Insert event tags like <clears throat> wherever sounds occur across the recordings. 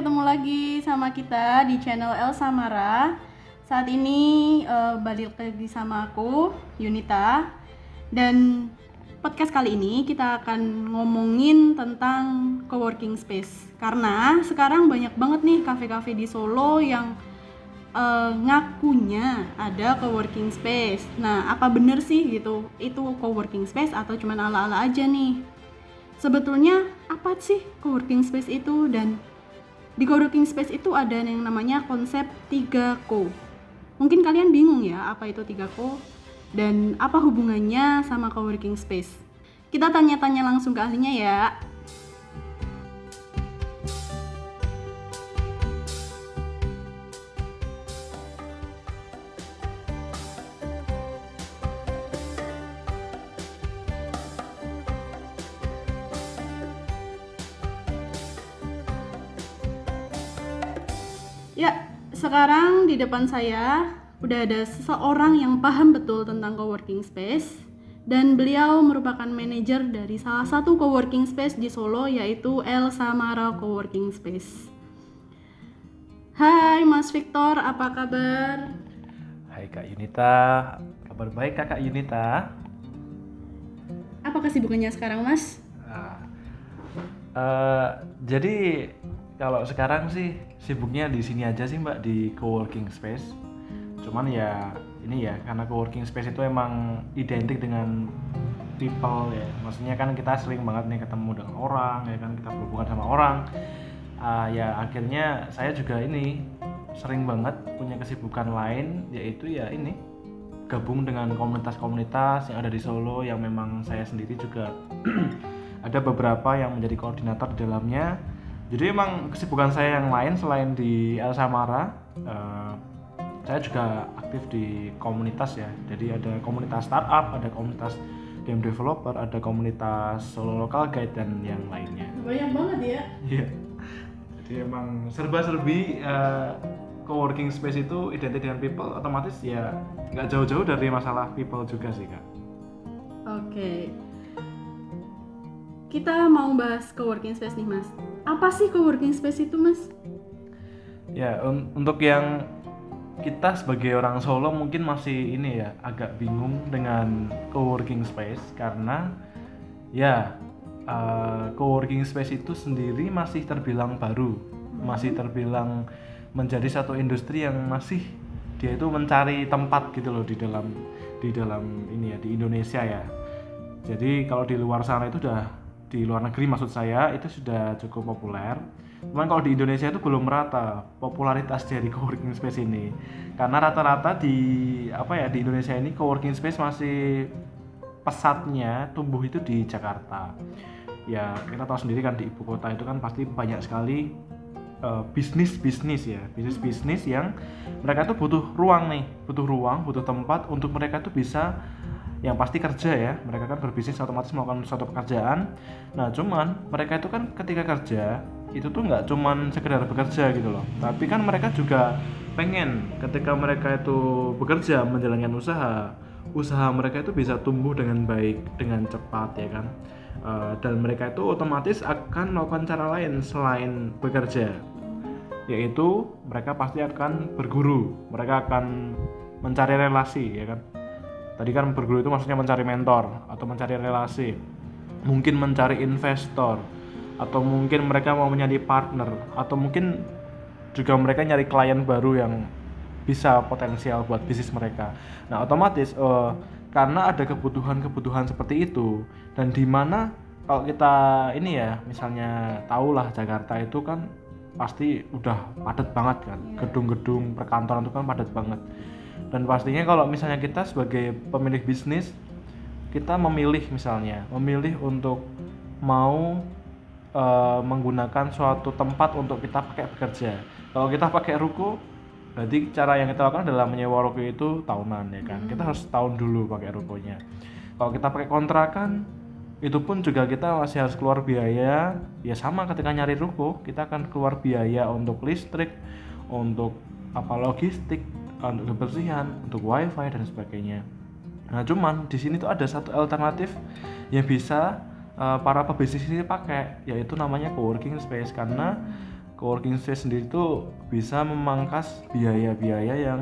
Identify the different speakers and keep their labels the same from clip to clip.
Speaker 1: ketemu lagi sama kita di channel El Samara. Saat ini eh, balik lagi sama aku, Yunita. Dan podcast kali ini kita akan ngomongin tentang coworking space. Karena sekarang banyak banget nih kafe-kafe di Solo yang eh, ngakunya ada coworking space. Nah, apa bener sih gitu? Itu coworking space atau cuman ala-ala aja nih? Sebetulnya apa sih coworking space itu dan di coworking space itu ada yang namanya konsep 3Co. Mungkin kalian bingung ya apa itu 3Co dan apa hubungannya sama coworking space. Kita tanya-tanya langsung ke ahlinya ya. Sekarang di depan saya udah ada seseorang yang paham betul tentang coworking space dan beliau merupakan manajer dari salah satu coworking space di Solo yaitu El Samara Coworking Space. Hai Mas Victor, apa kabar?
Speaker 2: Hai Kak Yunita, kabar baik Kakak Yunita?
Speaker 1: Apa kesibukannya sekarang Mas?
Speaker 2: Nah, eh, jadi kalau sekarang sih sibuknya di sini aja sih Mbak di coworking space. Cuman ya ini ya karena coworking space itu emang identik dengan people ya. Maksudnya kan kita sering banget nih ketemu dengan orang ya kan kita berhubungan sama orang. Ah, ya akhirnya saya juga ini sering banget punya kesibukan lain yaitu ya ini gabung dengan komunitas-komunitas yang ada di Solo yang memang saya sendiri juga <clears throat> ada beberapa yang menjadi koordinator di dalamnya jadi emang kesibukan saya yang lain selain di El Samara eh, saya juga aktif di komunitas ya jadi ada komunitas startup ada komunitas game developer ada komunitas Solo Local Guide dan yang lainnya
Speaker 1: Banyak banget ya.
Speaker 2: Iya. Jadi emang serba-serbi eh, coworking space itu identik dengan people otomatis ya nggak jauh-jauh dari masalah people juga sih kak.
Speaker 1: Oke. Kita mau bahas coworking space nih Mas. Apa sih coworking space itu Mas?
Speaker 2: Ya un- untuk yang kita sebagai orang Solo mungkin masih ini ya agak bingung dengan coworking space karena ya eh, coworking space itu sendiri masih terbilang baru, masih terbilang menjadi satu industri yang masih dia itu mencari tempat gitu loh di dalam di dalam ini ya di Indonesia ya. Jadi kalau di luar sana itu udah di luar negeri maksud saya itu sudah cukup populer. Cuman kalau di Indonesia itu belum merata popularitas dari coworking space ini. Karena rata-rata di apa ya di Indonesia ini coworking space masih pesatnya tumbuh itu di Jakarta. Ya kita tahu sendiri kan di ibu kota itu kan pasti banyak sekali eh, bisnis-bisnis ya, bisnis-bisnis yang mereka tuh butuh ruang nih, butuh ruang, butuh tempat untuk mereka tuh bisa yang pasti kerja ya. Mereka kan berbisnis otomatis melakukan suatu pekerjaan. Nah cuman mereka itu kan ketika kerja itu tuh nggak cuman sekedar bekerja gitu loh. Tapi kan mereka juga pengen ketika mereka itu bekerja menjalankan usaha usaha mereka itu bisa tumbuh dengan baik dengan cepat ya kan? Eh, dan mereka itu otomatis akan melakukan cara lain selain bekerja. Yaitu mereka pasti akan berguru. Mereka akan mencari relasi ya kan tadi kan berguru itu maksudnya mencari mentor atau mencari relasi mungkin mencari investor atau mungkin mereka mau menjadi partner atau mungkin juga mereka nyari klien baru yang bisa potensial buat bisnis mereka. Nah otomatis eh, karena ada kebutuhan-kebutuhan seperti itu dan di mana kalau kita ini ya misalnya tahulah Jakarta itu kan pasti udah padat banget kan. Gedung-gedung perkantoran itu kan padat banget dan pastinya kalau misalnya kita sebagai pemilik bisnis kita memilih misalnya memilih untuk mau eh, menggunakan suatu tempat untuk kita pakai bekerja. Kalau kita pakai ruko berarti cara yang kita lakukan adalah menyewa ruko itu tahunan ya kan? Kita harus tahun dulu pakai rukonya. Kalau kita pakai kontrakan itu pun juga kita masih harus keluar biaya. Ya sama ketika nyari ruko kita akan keluar biaya untuk listrik untuk apa logistik untuk kebersihan untuk wifi dan sebagainya. Nah cuman di sini tuh ada satu alternatif yang bisa eh, para pebisnis ini pakai yaitu namanya coworking space. Karena coworking space sendiri itu bisa memangkas biaya-biaya yang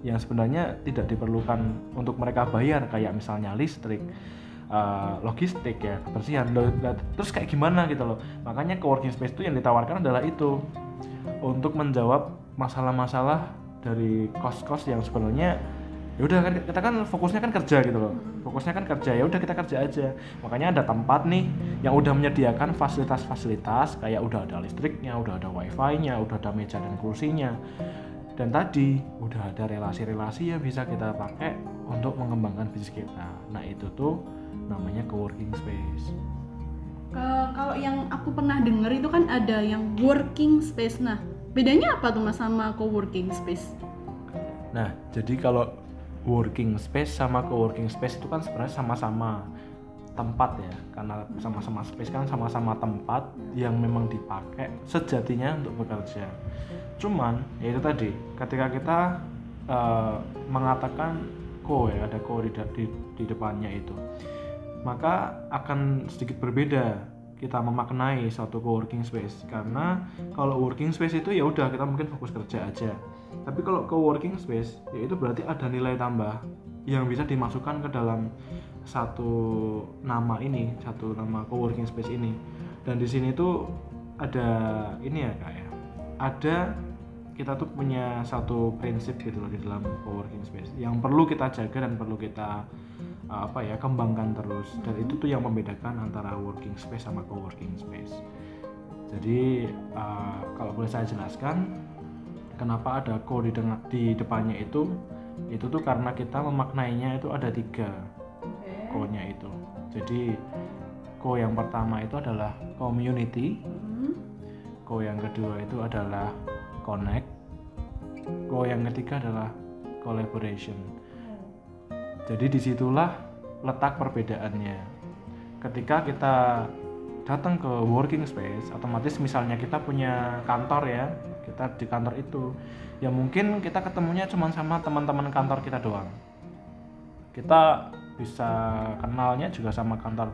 Speaker 2: yang sebenarnya tidak diperlukan untuk mereka bayar. Kayak misalnya listrik uh, logistik ya kebersihan. Terus kayak gimana gitu loh. Makanya coworking space itu yang ditawarkan adalah itu. Untuk menjawab masalah-masalah dari kos-kos yang sebenarnya ya udah kan kita kan fokusnya kan kerja gitu loh. Fokusnya kan kerja ya udah kita kerja aja. Makanya ada tempat nih yang udah menyediakan fasilitas-fasilitas kayak udah ada listriknya udah ada wifi-nya udah ada meja dan kursinya. Dan tadi udah ada relasi-relasi yang bisa kita pakai untuk mengembangkan bisnis kita. Nah itu tuh namanya coworking space.
Speaker 1: Ke kalau yang aku pernah denger itu kan ada yang working space. Nah bedanya apa tuh mas sama coworking space?
Speaker 2: Nah jadi kalau working space sama co-working space itu kan sebenarnya sama-sama tempat ya. Karena sama-sama space kan sama-sama tempat yang memang dipakai sejatinya untuk bekerja. Cuman ya itu tadi ketika kita uh, mengatakan co ya ada co di, di, di depannya itu maka akan sedikit berbeda kita memaknai suatu co-working space. Karena kalau working space itu ya udah kita mungkin fokus kerja aja. Tapi kalau co-working space ya itu berarti ada nilai tambah yang bisa dimasukkan ke dalam satu nama ini satu nama co-working space ini. Dan di sini tuh ada ini ya kak ya. Ada kita tuh punya satu prinsip gitu loh di dalam co-working space. Yang perlu kita jaga dan perlu kita apa ya kembangkan terus. Dan itu tuh yang membedakan antara working space sama co-working space. Jadi uh, kalau boleh saya jelaskan kenapa ada co di, di depannya itu? Itu tuh karena kita memaknainya itu ada tiga co-nya itu. Jadi co yang pertama itu adalah community. Hmm. co yang kedua itu adalah connect. Co yang ketiga adalah collaboration jadi di situlah letak perbedaannya. Ketika kita datang ke working space, otomatis misalnya kita punya kantor ya, kita di kantor itu, ya mungkin kita ketemunya cuma sama teman-teman kantor kita doang. Kita bisa kenalnya juga sama kantor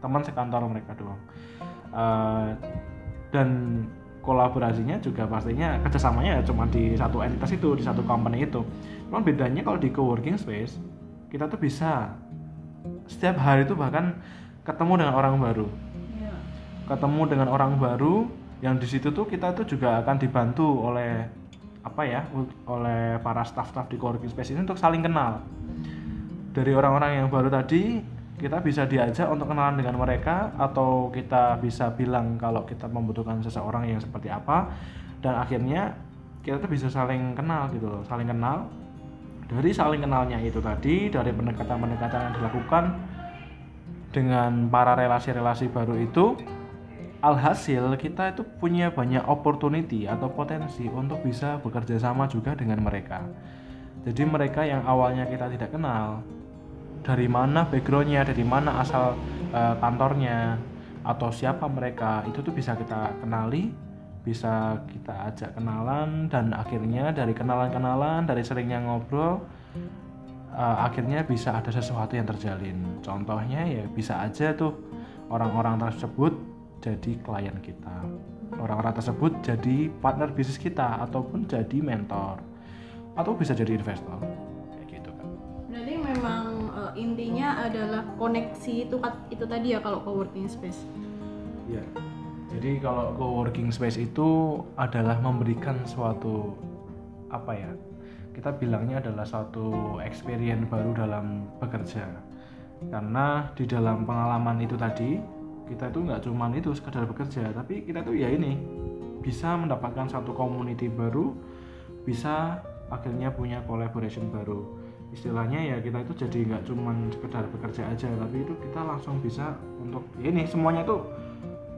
Speaker 2: teman sekantor mereka doang. Uh, dan kolaborasinya juga pastinya kerjasamanya ya cuma di satu entitas itu di satu company itu. Cuman bedanya kalau di coworking space kita tuh bisa. Setiap hari itu bahkan ketemu dengan orang baru. Iya. ketemu dengan orang baru yang di situ tuh kita tuh juga akan dibantu oleh apa ya oleh para staff-staff di coworking space ini untuk saling kenal. Dari orang-orang yang baru tadi kita bisa diajak untuk kenalan dengan mereka atau kita bisa bilang kalau kita membutuhkan seseorang yang seperti apa. Dan akhirnya kita tuh bisa saling kenal gitu loh saling kenal dari saling kenalnya itu tadi dari pendekatan-pendekatan yang dilakukan dengan para relasi-relasi baru itu alhasil kita itu punya banyak opportunity atau potensi untuk bisa bekerja sama juga dengan mereka. Jadi mereka yang awalnya kita tidak kenal dari mana backgroundnya dari mana asal uh, kantornya atau siapa mereka itu tuh bisa kita kenali bisa kita ajak kenalan dan akhirnya dari kenalan-kenalan dari seringnya ngobrol uh, akhirnya bisa ada sesuatu yang terjalin. Contohnya ya bisa aja tuh orang-orang tersebut jadi klien kita. Orang-orang tersebut jadi partner bisnis kita ataupun jadi mentor atau bisa jadi investor. Kayak gitu kan
Speaker 1: berarti memang uh, intinya adalah koneksi itu itu tadi ya kalau co-working space?
Speaker 2: Ya jadi kalau co-working space itu adalah memberikan suatu apa ya? Kita bilangnya adalah suatu experience baru dalam bekerja. Karena di dalam pengalaman itu tadi kita itu nggak cuma itu sekedar bekerja, tapi kita tuh ya ini bisa mendapatkan satu community baru, bisa akhirnya punya collaboration baru. Istilahnya ya kita itu jadi nggak cuma sekedar bekerja aja, tapi itu kita langsung bisa untuk ya ini semuanya tuh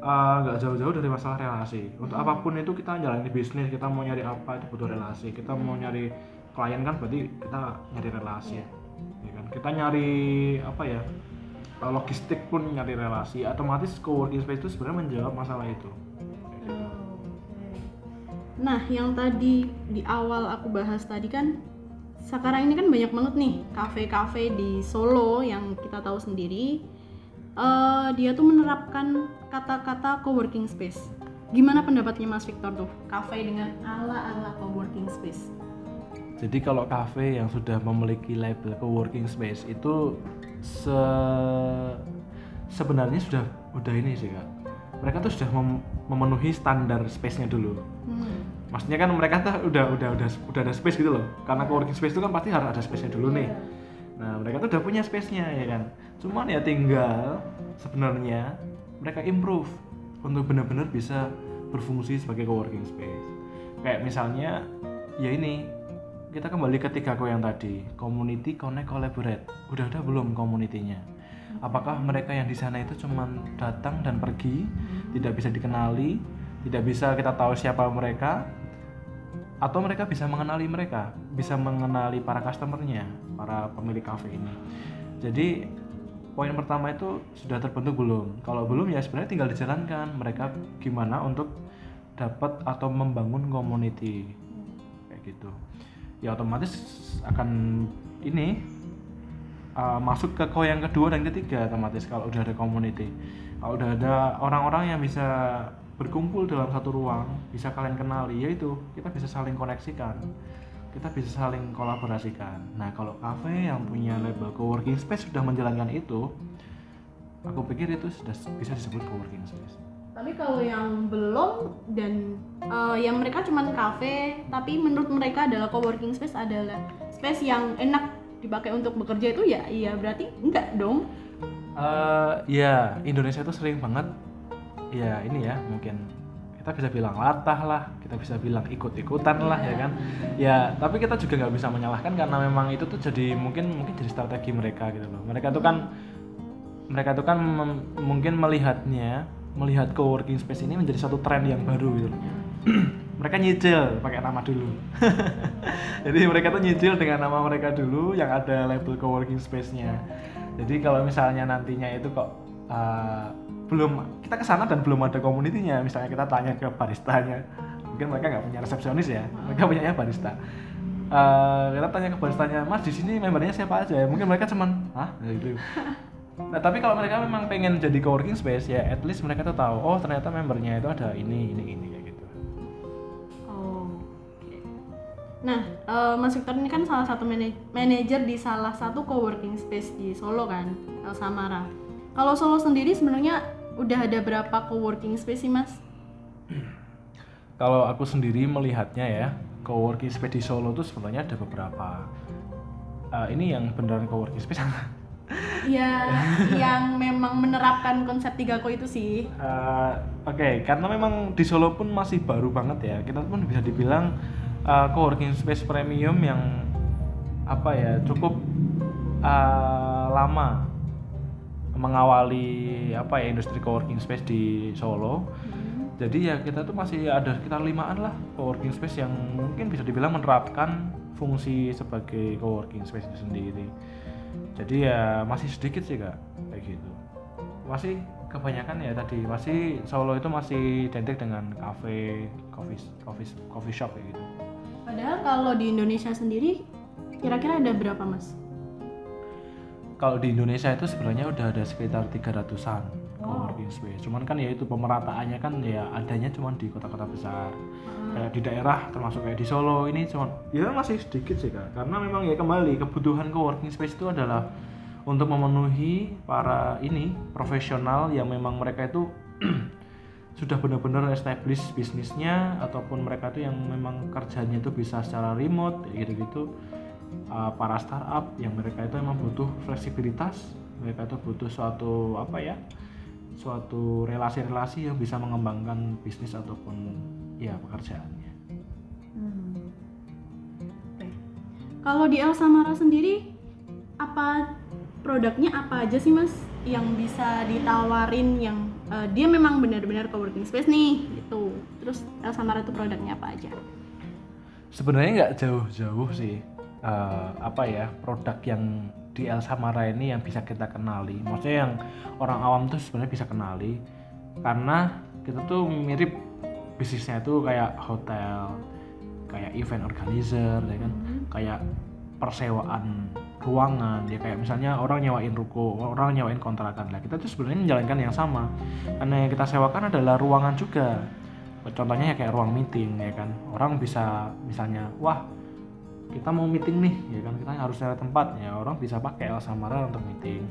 Speaker 2: nggak uh, jauh-jauh dari masalah relasi. Untuk apa pun itu kita jalani bisnis kita mau nyari apa itu butuh relasi. Kita mau nyari klien kan berarti kita nyari relasi. Ya kan? Kita nyari apa ya logistik pun nyari relasi. Otomatis co-working space itu sebenarnya menjawab masalah itu.
Speaker 1: Nah yang tadi di awal aku bahas tadi kan sekarang ini kan banyak banget nih kafe-kafe di Solo yang kita tahu sendiri. Uh, dia tuh menerapkan kata-kata co-working space. gimana pendapatnya Mas Victor tuh cafe dengan ala-ala co-working space?
Speaker 2: Jadi kalau cafe yang sudah memiliki label co-working space itu se sebenarnya sudah udah ini sih kak. Mereka tuh sudah mem- memenuhi standar space-nya dulu.
Speaker 1: Hmm.
Speaker 2: Maksudnya kan mereka tuh udah udah udah udah ada space gitu loh. Karena co-working space itu kan pasti harus ada space-nya dulu nih. Nah, mereka tuh udah punya space-nya ya kan. Cuman ya tinggal sebenarnya mereka improve untuk benar-benar bisa berfungsi sebagai co-working space. Kayak misalnya ya ini kita kembali ke tiga ko yang tadi, community, connect, collaborate. Udah ada belum community-nya? Apakah mereka yang di sana itu cuman datang dan pergi, tidak bisa dikenali, tidak bisa kita tahu siapa mereka, atau mereka bisa mengenali mereka, bisa mengenali para customernya, para pemilik cafe ini. Jadi poin pertama itu sudah terbentuk belum? Kalau belum ya sebenarnya tinggal dijalankan mereka gimana untuk dapat atau membangun community kayak gitu. Ya otomatis akan ini uh, masuk ke ko yang kedua dan ketiga otomatis kalau udah ada community. Kalau udah ada orang-orang yang bisa berkumpul dalam satu ruang, bisa kalian kenali, yaitu kita bisa saling koneksikan, kita bisa saling kolaborasikan. Nah, kalau cafe yang punya label coworking space sudah menjalankan itu, aku pikir itu sudah bisa disebut coworking space.
Speaker 1: Tapi kalau yang belum dan eh, yang mereka cuman cafe, tapi menurut mereka adalah co-working space adalah space yang enak dipakai untuk bekerja itu ya iya berarti enggak dong.
Speaker 2: Eh, ya Indonesia itu sering banget, ya ini ya mungkin kita bisa bilang latah lah, kita bisa bilang ikut-ikutan lah ya kan. Ya tapi kita juga nggak bisa menyalahkan karena memang itu tuh jadi mungkin mungkin jadi strategi mereka gitu loh. Mereka tuh kan mereka tuh kan mungkin melihatnya melihat co-working space ini menjadi satu tren yang baru gitu loh. <clears throat> mereka nyicil pakai nama dulu. <laughs> Jadi mereka tuh nyicil dengan nama mereka dulu yang ada label co-working space-nya. Jadi kalau misalnya nantinya itu kok uh, belum kita ke sana dan belum ada community-nya, misalnya kita tanya ke baristanya, mungkin mereka nggak punya resepsionis ya, mereka punya barista. Uh, kita tanya ke baristanya, mas di sini membernya siapa aja? Mungkin mereka cuman, ah gitu. Nah tapi kalau mereka memang pengen jadi coworking space ya, at least mereka tuh tahu, oh ternyata membernya itu ada ini, ini, ini kayak gitu.
Speaker 1: Oh. oke. Nah, eh, Mas Victor ini kan salah satu mana- manajer di salah satu co-working space di Solo kan, El Samara. Kalau Solo sendiri sebenarnya udah ada berapa co-working space sih Mas?
Speaker 2: Kalau aku sendiri melihatnya ya, coworking space di Solo tuh sebenarnya ada beberapa. Uh, ini yang beneran coworking space.
Speaker 1: Ya, yang memang menerapkan konsep 3 ko itu sih.
Speaker 2: Uh, Oke, karena memang di Solo pun masih baru banget ya. Kita pun bisa dibilang uh, coworking space premium yang apa ya cukup uh, lama mengawali apa ya industri coworking space di Solo. Jadi ya kita tuh masih ada sekitar limaan lah coworking space yang mungkin bisa dibilang menerapkan fungsi sebagai coworking space itu sendiri. Jadi ya masih sedikit sih kak kayak gitu. Masih kebanyakan ya tadi masih Solo itu masih identik dengan cafe, coffee, coffee, coffee shop kayak gitu.
Speaker 1: Padahal kalau di Indonesia sendiri kira-kira ada berapa Mas?
Speaker 2: Kalau di Indonesia itu sebenarnya udah ada sekitar 300-an coworking space. Cuman kan ya itu pemerataannya kan ya adanya cuman di kota-kota besar. Kayak di daerah termasuk kayak di Solo ini cuman ya masih sedikit sih Kak. Karena memang ya kembali kebutuhan coworking space itu adalah untuk memenuhi para ini profesional yang memang mereka itu <clears throat> sudah benar-benar establish bisnisnya ataupun mereka tuh yang memang kerjanya itu bisa secara remote kayak gitu-gitu Uh, para startup yang mereka itu memang butuh fleksibilitas mereka itu butuh suatu apa ya suatu relasi-relasi yang bisa mengembangkan bisnis ataupun ya pekerjaannya
Speaker 1: Oke. Kalau di El Samara sendiri apa produknya apa aja sih Mas yang bisa ditawarin yang eh, dia memang benar-benar coworking space nih gitu. Terus El Samara itu produknya apa aja?
Speaker 2: sebenarnya nggak jauh-jauh sih eh, apa ya produk yang di El Samara ini yang bisa kita kenali. Maksudnya yang orang awam tuh sebenarnya bisa kenali. Karena kita tuh mirip bisnisnya itu kayak hotel kayak event organizer ya kan? Kayak persewaan ruangan ya kayak misalnya orang nyewain ruko orang nyewain kontrakan. Lah kita tuh sebenarnya menjalankan yang sama. Karena yang kita sewakan adalah ruangan juga. Contohnya ya kayak ruang meeting ya kan? Orang bisa misalnya wah kita mau meeting nih ya kan? Kita harus cari tempat. Ya orang bisa pakai Elsa Mara untuk meeting.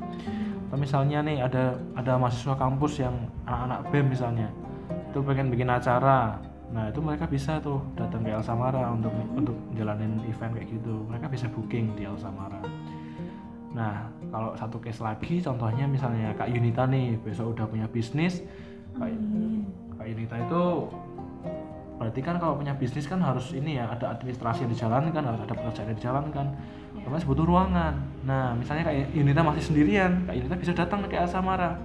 Speaker 2: Atau misalnya nih ada ada mahasiswa kampus yang anak-anak BEM misalnya itu pengen bikin acara. Nah itu mereka bisa tuh datang ke Elsa Mara untuk untuk jalanin event kayak gitu. Mereka bisa booking di Elsa Mara nah kalau satu case lagi contohnya misalnya Kak Yunita nih besok udah punya bisnis Kak, Kak Yunita itu berarti kan kalau punya bisnis kan harus ini ya ada administrasi yang dijalankan harus ada pekerjaan yang dijalankan. Otomatis butuh ruangan. Nah misalnya kayak Yunita masih sendirian Kak Yunita bisa datang ke Elsa Mara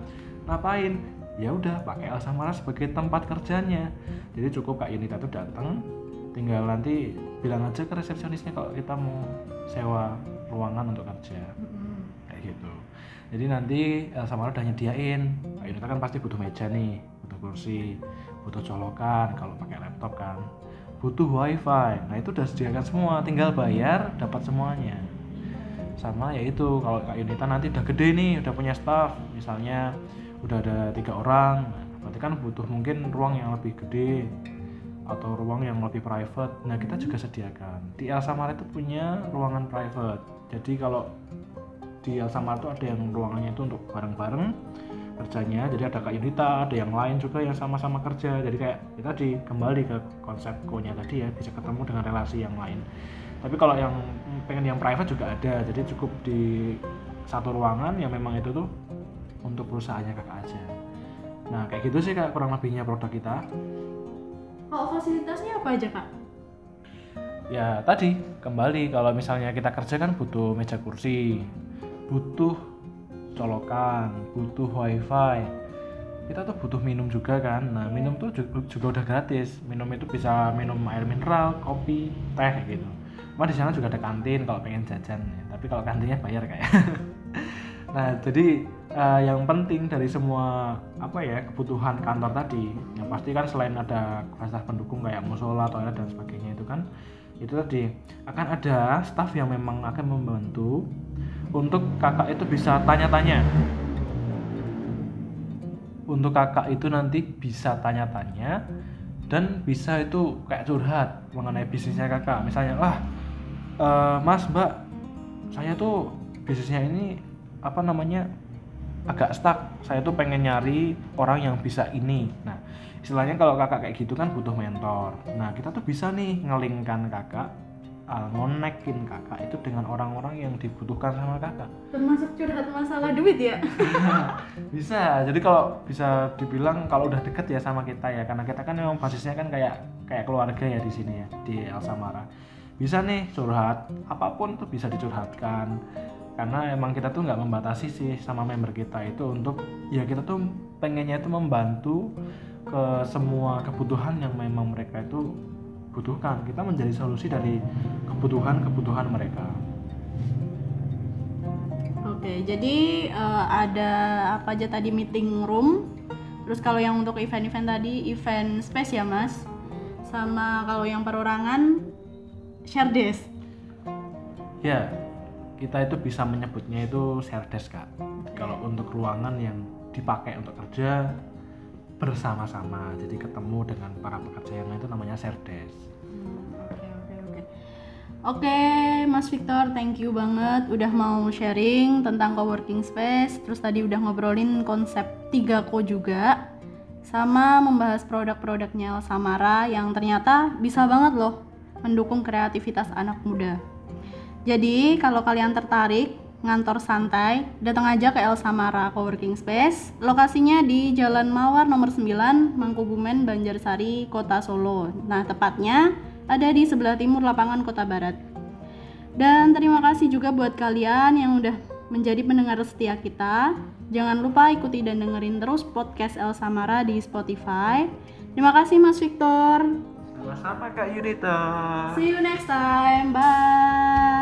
Speaker 2: ngapain? Ya udah pakai Elsa Mara sebagai tempat kerjanya. Jadi cukup Kak Yunita itu datang tinggal nanti bilang aja ke resepsionisnya kalau kita mau sewa ruangan untuk kerja. Kayak gitu. Jadi nanti Elsa Mara udah nyediain. Kak Yunita kan pasti butuh meja nih butuh kursi butuh colokan kalau pakai laptop kan. Butuh wifi. Nah itu udah sediakan semua. Tinggal bayar dapat semuanya. Sama yaitu kalau Kak Yunita nanti udah gede nih udah punya staff. Misalnya udah ada tiga orang berarti kan butuh mungkin ruang yang lebih gede atau ruang yang lebih private. Nah kita juga sediakan. Di Elsa Mara itu punya ruangan private. Jadi kalau di Elsa Mara itu ada yang ruangannya itu untuk bareng-bareng kerjanya jadi ada Kak Yunita ada yang lain juga yang sama-sama kerja. Jadi kayak kita di kembali ke konsep nya tadi ya bisa ketemu dengan relasi yang lain. Tapi kalau yang pengen yang private juga ada jadi cukup di satu ruangan yang memang itu tuh untuk perusahaannya kakak aja. Nah kayak gitu sih kak kurang lebihnya produk kita.
Speaker 1: Kalau fasilitasnya apa aja kak?
Speaker 2: ya tadi kembali. Kalau misalnya kita kerja kan butuh meja kursi butuh colokan butuh wifi. Kita tuh butuh minum juga kan. Nah minum tuh juga, udah gratis. Minum itu bisa minum air mineral kopi teh gitu. Cuma di sana juga ada kantin kalau pengen jajan. Ya. tapi kalau kantinnya bayar kayak. <laughs> Nah jadi uh, yang penting dari semua apa ya kebutuhan kantor tadi yang pasti kan selain ada fasilitas pendukung kayak musola toilet dan sebagainya itu kan itu tadi. Akan ada staff yang memang akan membantu untuk kakak itu bisa tanya-tanya. Untuk kakak itu nanti bisa tanya-tanya dan bisa itu kayak curhat mengenai bisnisnya kakak. Misalnya wah uh, mas mbak saya tuh bisnisnya ini apa namanya agak stuck. Saya tuh pengen nyari orang yang bisa ini. Nah istilahnya kalau kakak kayak gitu kan butuh mentor. Nah kita tuh bisa nih ngelingkan kakak uh, ngonekin kakak itu dengan orang-orang yang dibutuhkan sama kakak.
Speaker 1: Termasuk curhat masalah duit ya? <laughs>
Speaker 2: bisa jadi kalau bisa dibilang kalau udah deket ya sama kita ya karena kita kan memang basisnya kan kayak kayak keluarga ya di sini ya di El Samara bisa nih curhat apa pun tuh bisa dicurhatkan. Karena emang kita tuh nggak membatasi sih sama member kita itu untuk ya kita tuh pengennya itu membantu ke semua kebutuhan yang memang mereka itu butuhkan. Kita menjadi solusi dari kebutuhan-kebutuhan mereka
Speaker 1: Oke, jadi eh, ada apa aja tadi meeting room. Terus kalau yang untuk event-event tadi event space ya mas. Sama kalau yang perorangan share desk.
Speaker 2: ya kita itu bisa menyebutnya itu share desk kak kalau untuk ruangan yang dipakai untuk kerja bersama-sama jadi ketemu dengan para pekerja yang lain itu namanya share desk
Speaker 1: Oke oke oke. Oke Mas Victor, thank you banget udah mau sharing tentang coworking space. Terus tadi udah ngobrolin konsep 3ko juga sama membahas produk-produknya Samara yang ternyata bisa banget loh mendukung kreativitas anak muda. Jadi kalau kalian tertarik ngantor santai, datang aja ke El Samara Coworking Space. Lokasinya di Jalan Mawar nomor 9, Mangkubumen, Banjarsari, Kota Solo. Nah, tepatnya ada di sebelah timur lapangan Kota Barat. Dan terima kasih juga buat kalian yang udah menjadi pendengar setia kita. Jangan lupa ikuti dan dengerin terus podcast El Samara di Spotify. Terima kasih Mas Victor.
Speaker 2: sama-sama kak Yunita
Speaker 1: See you next time. Bye.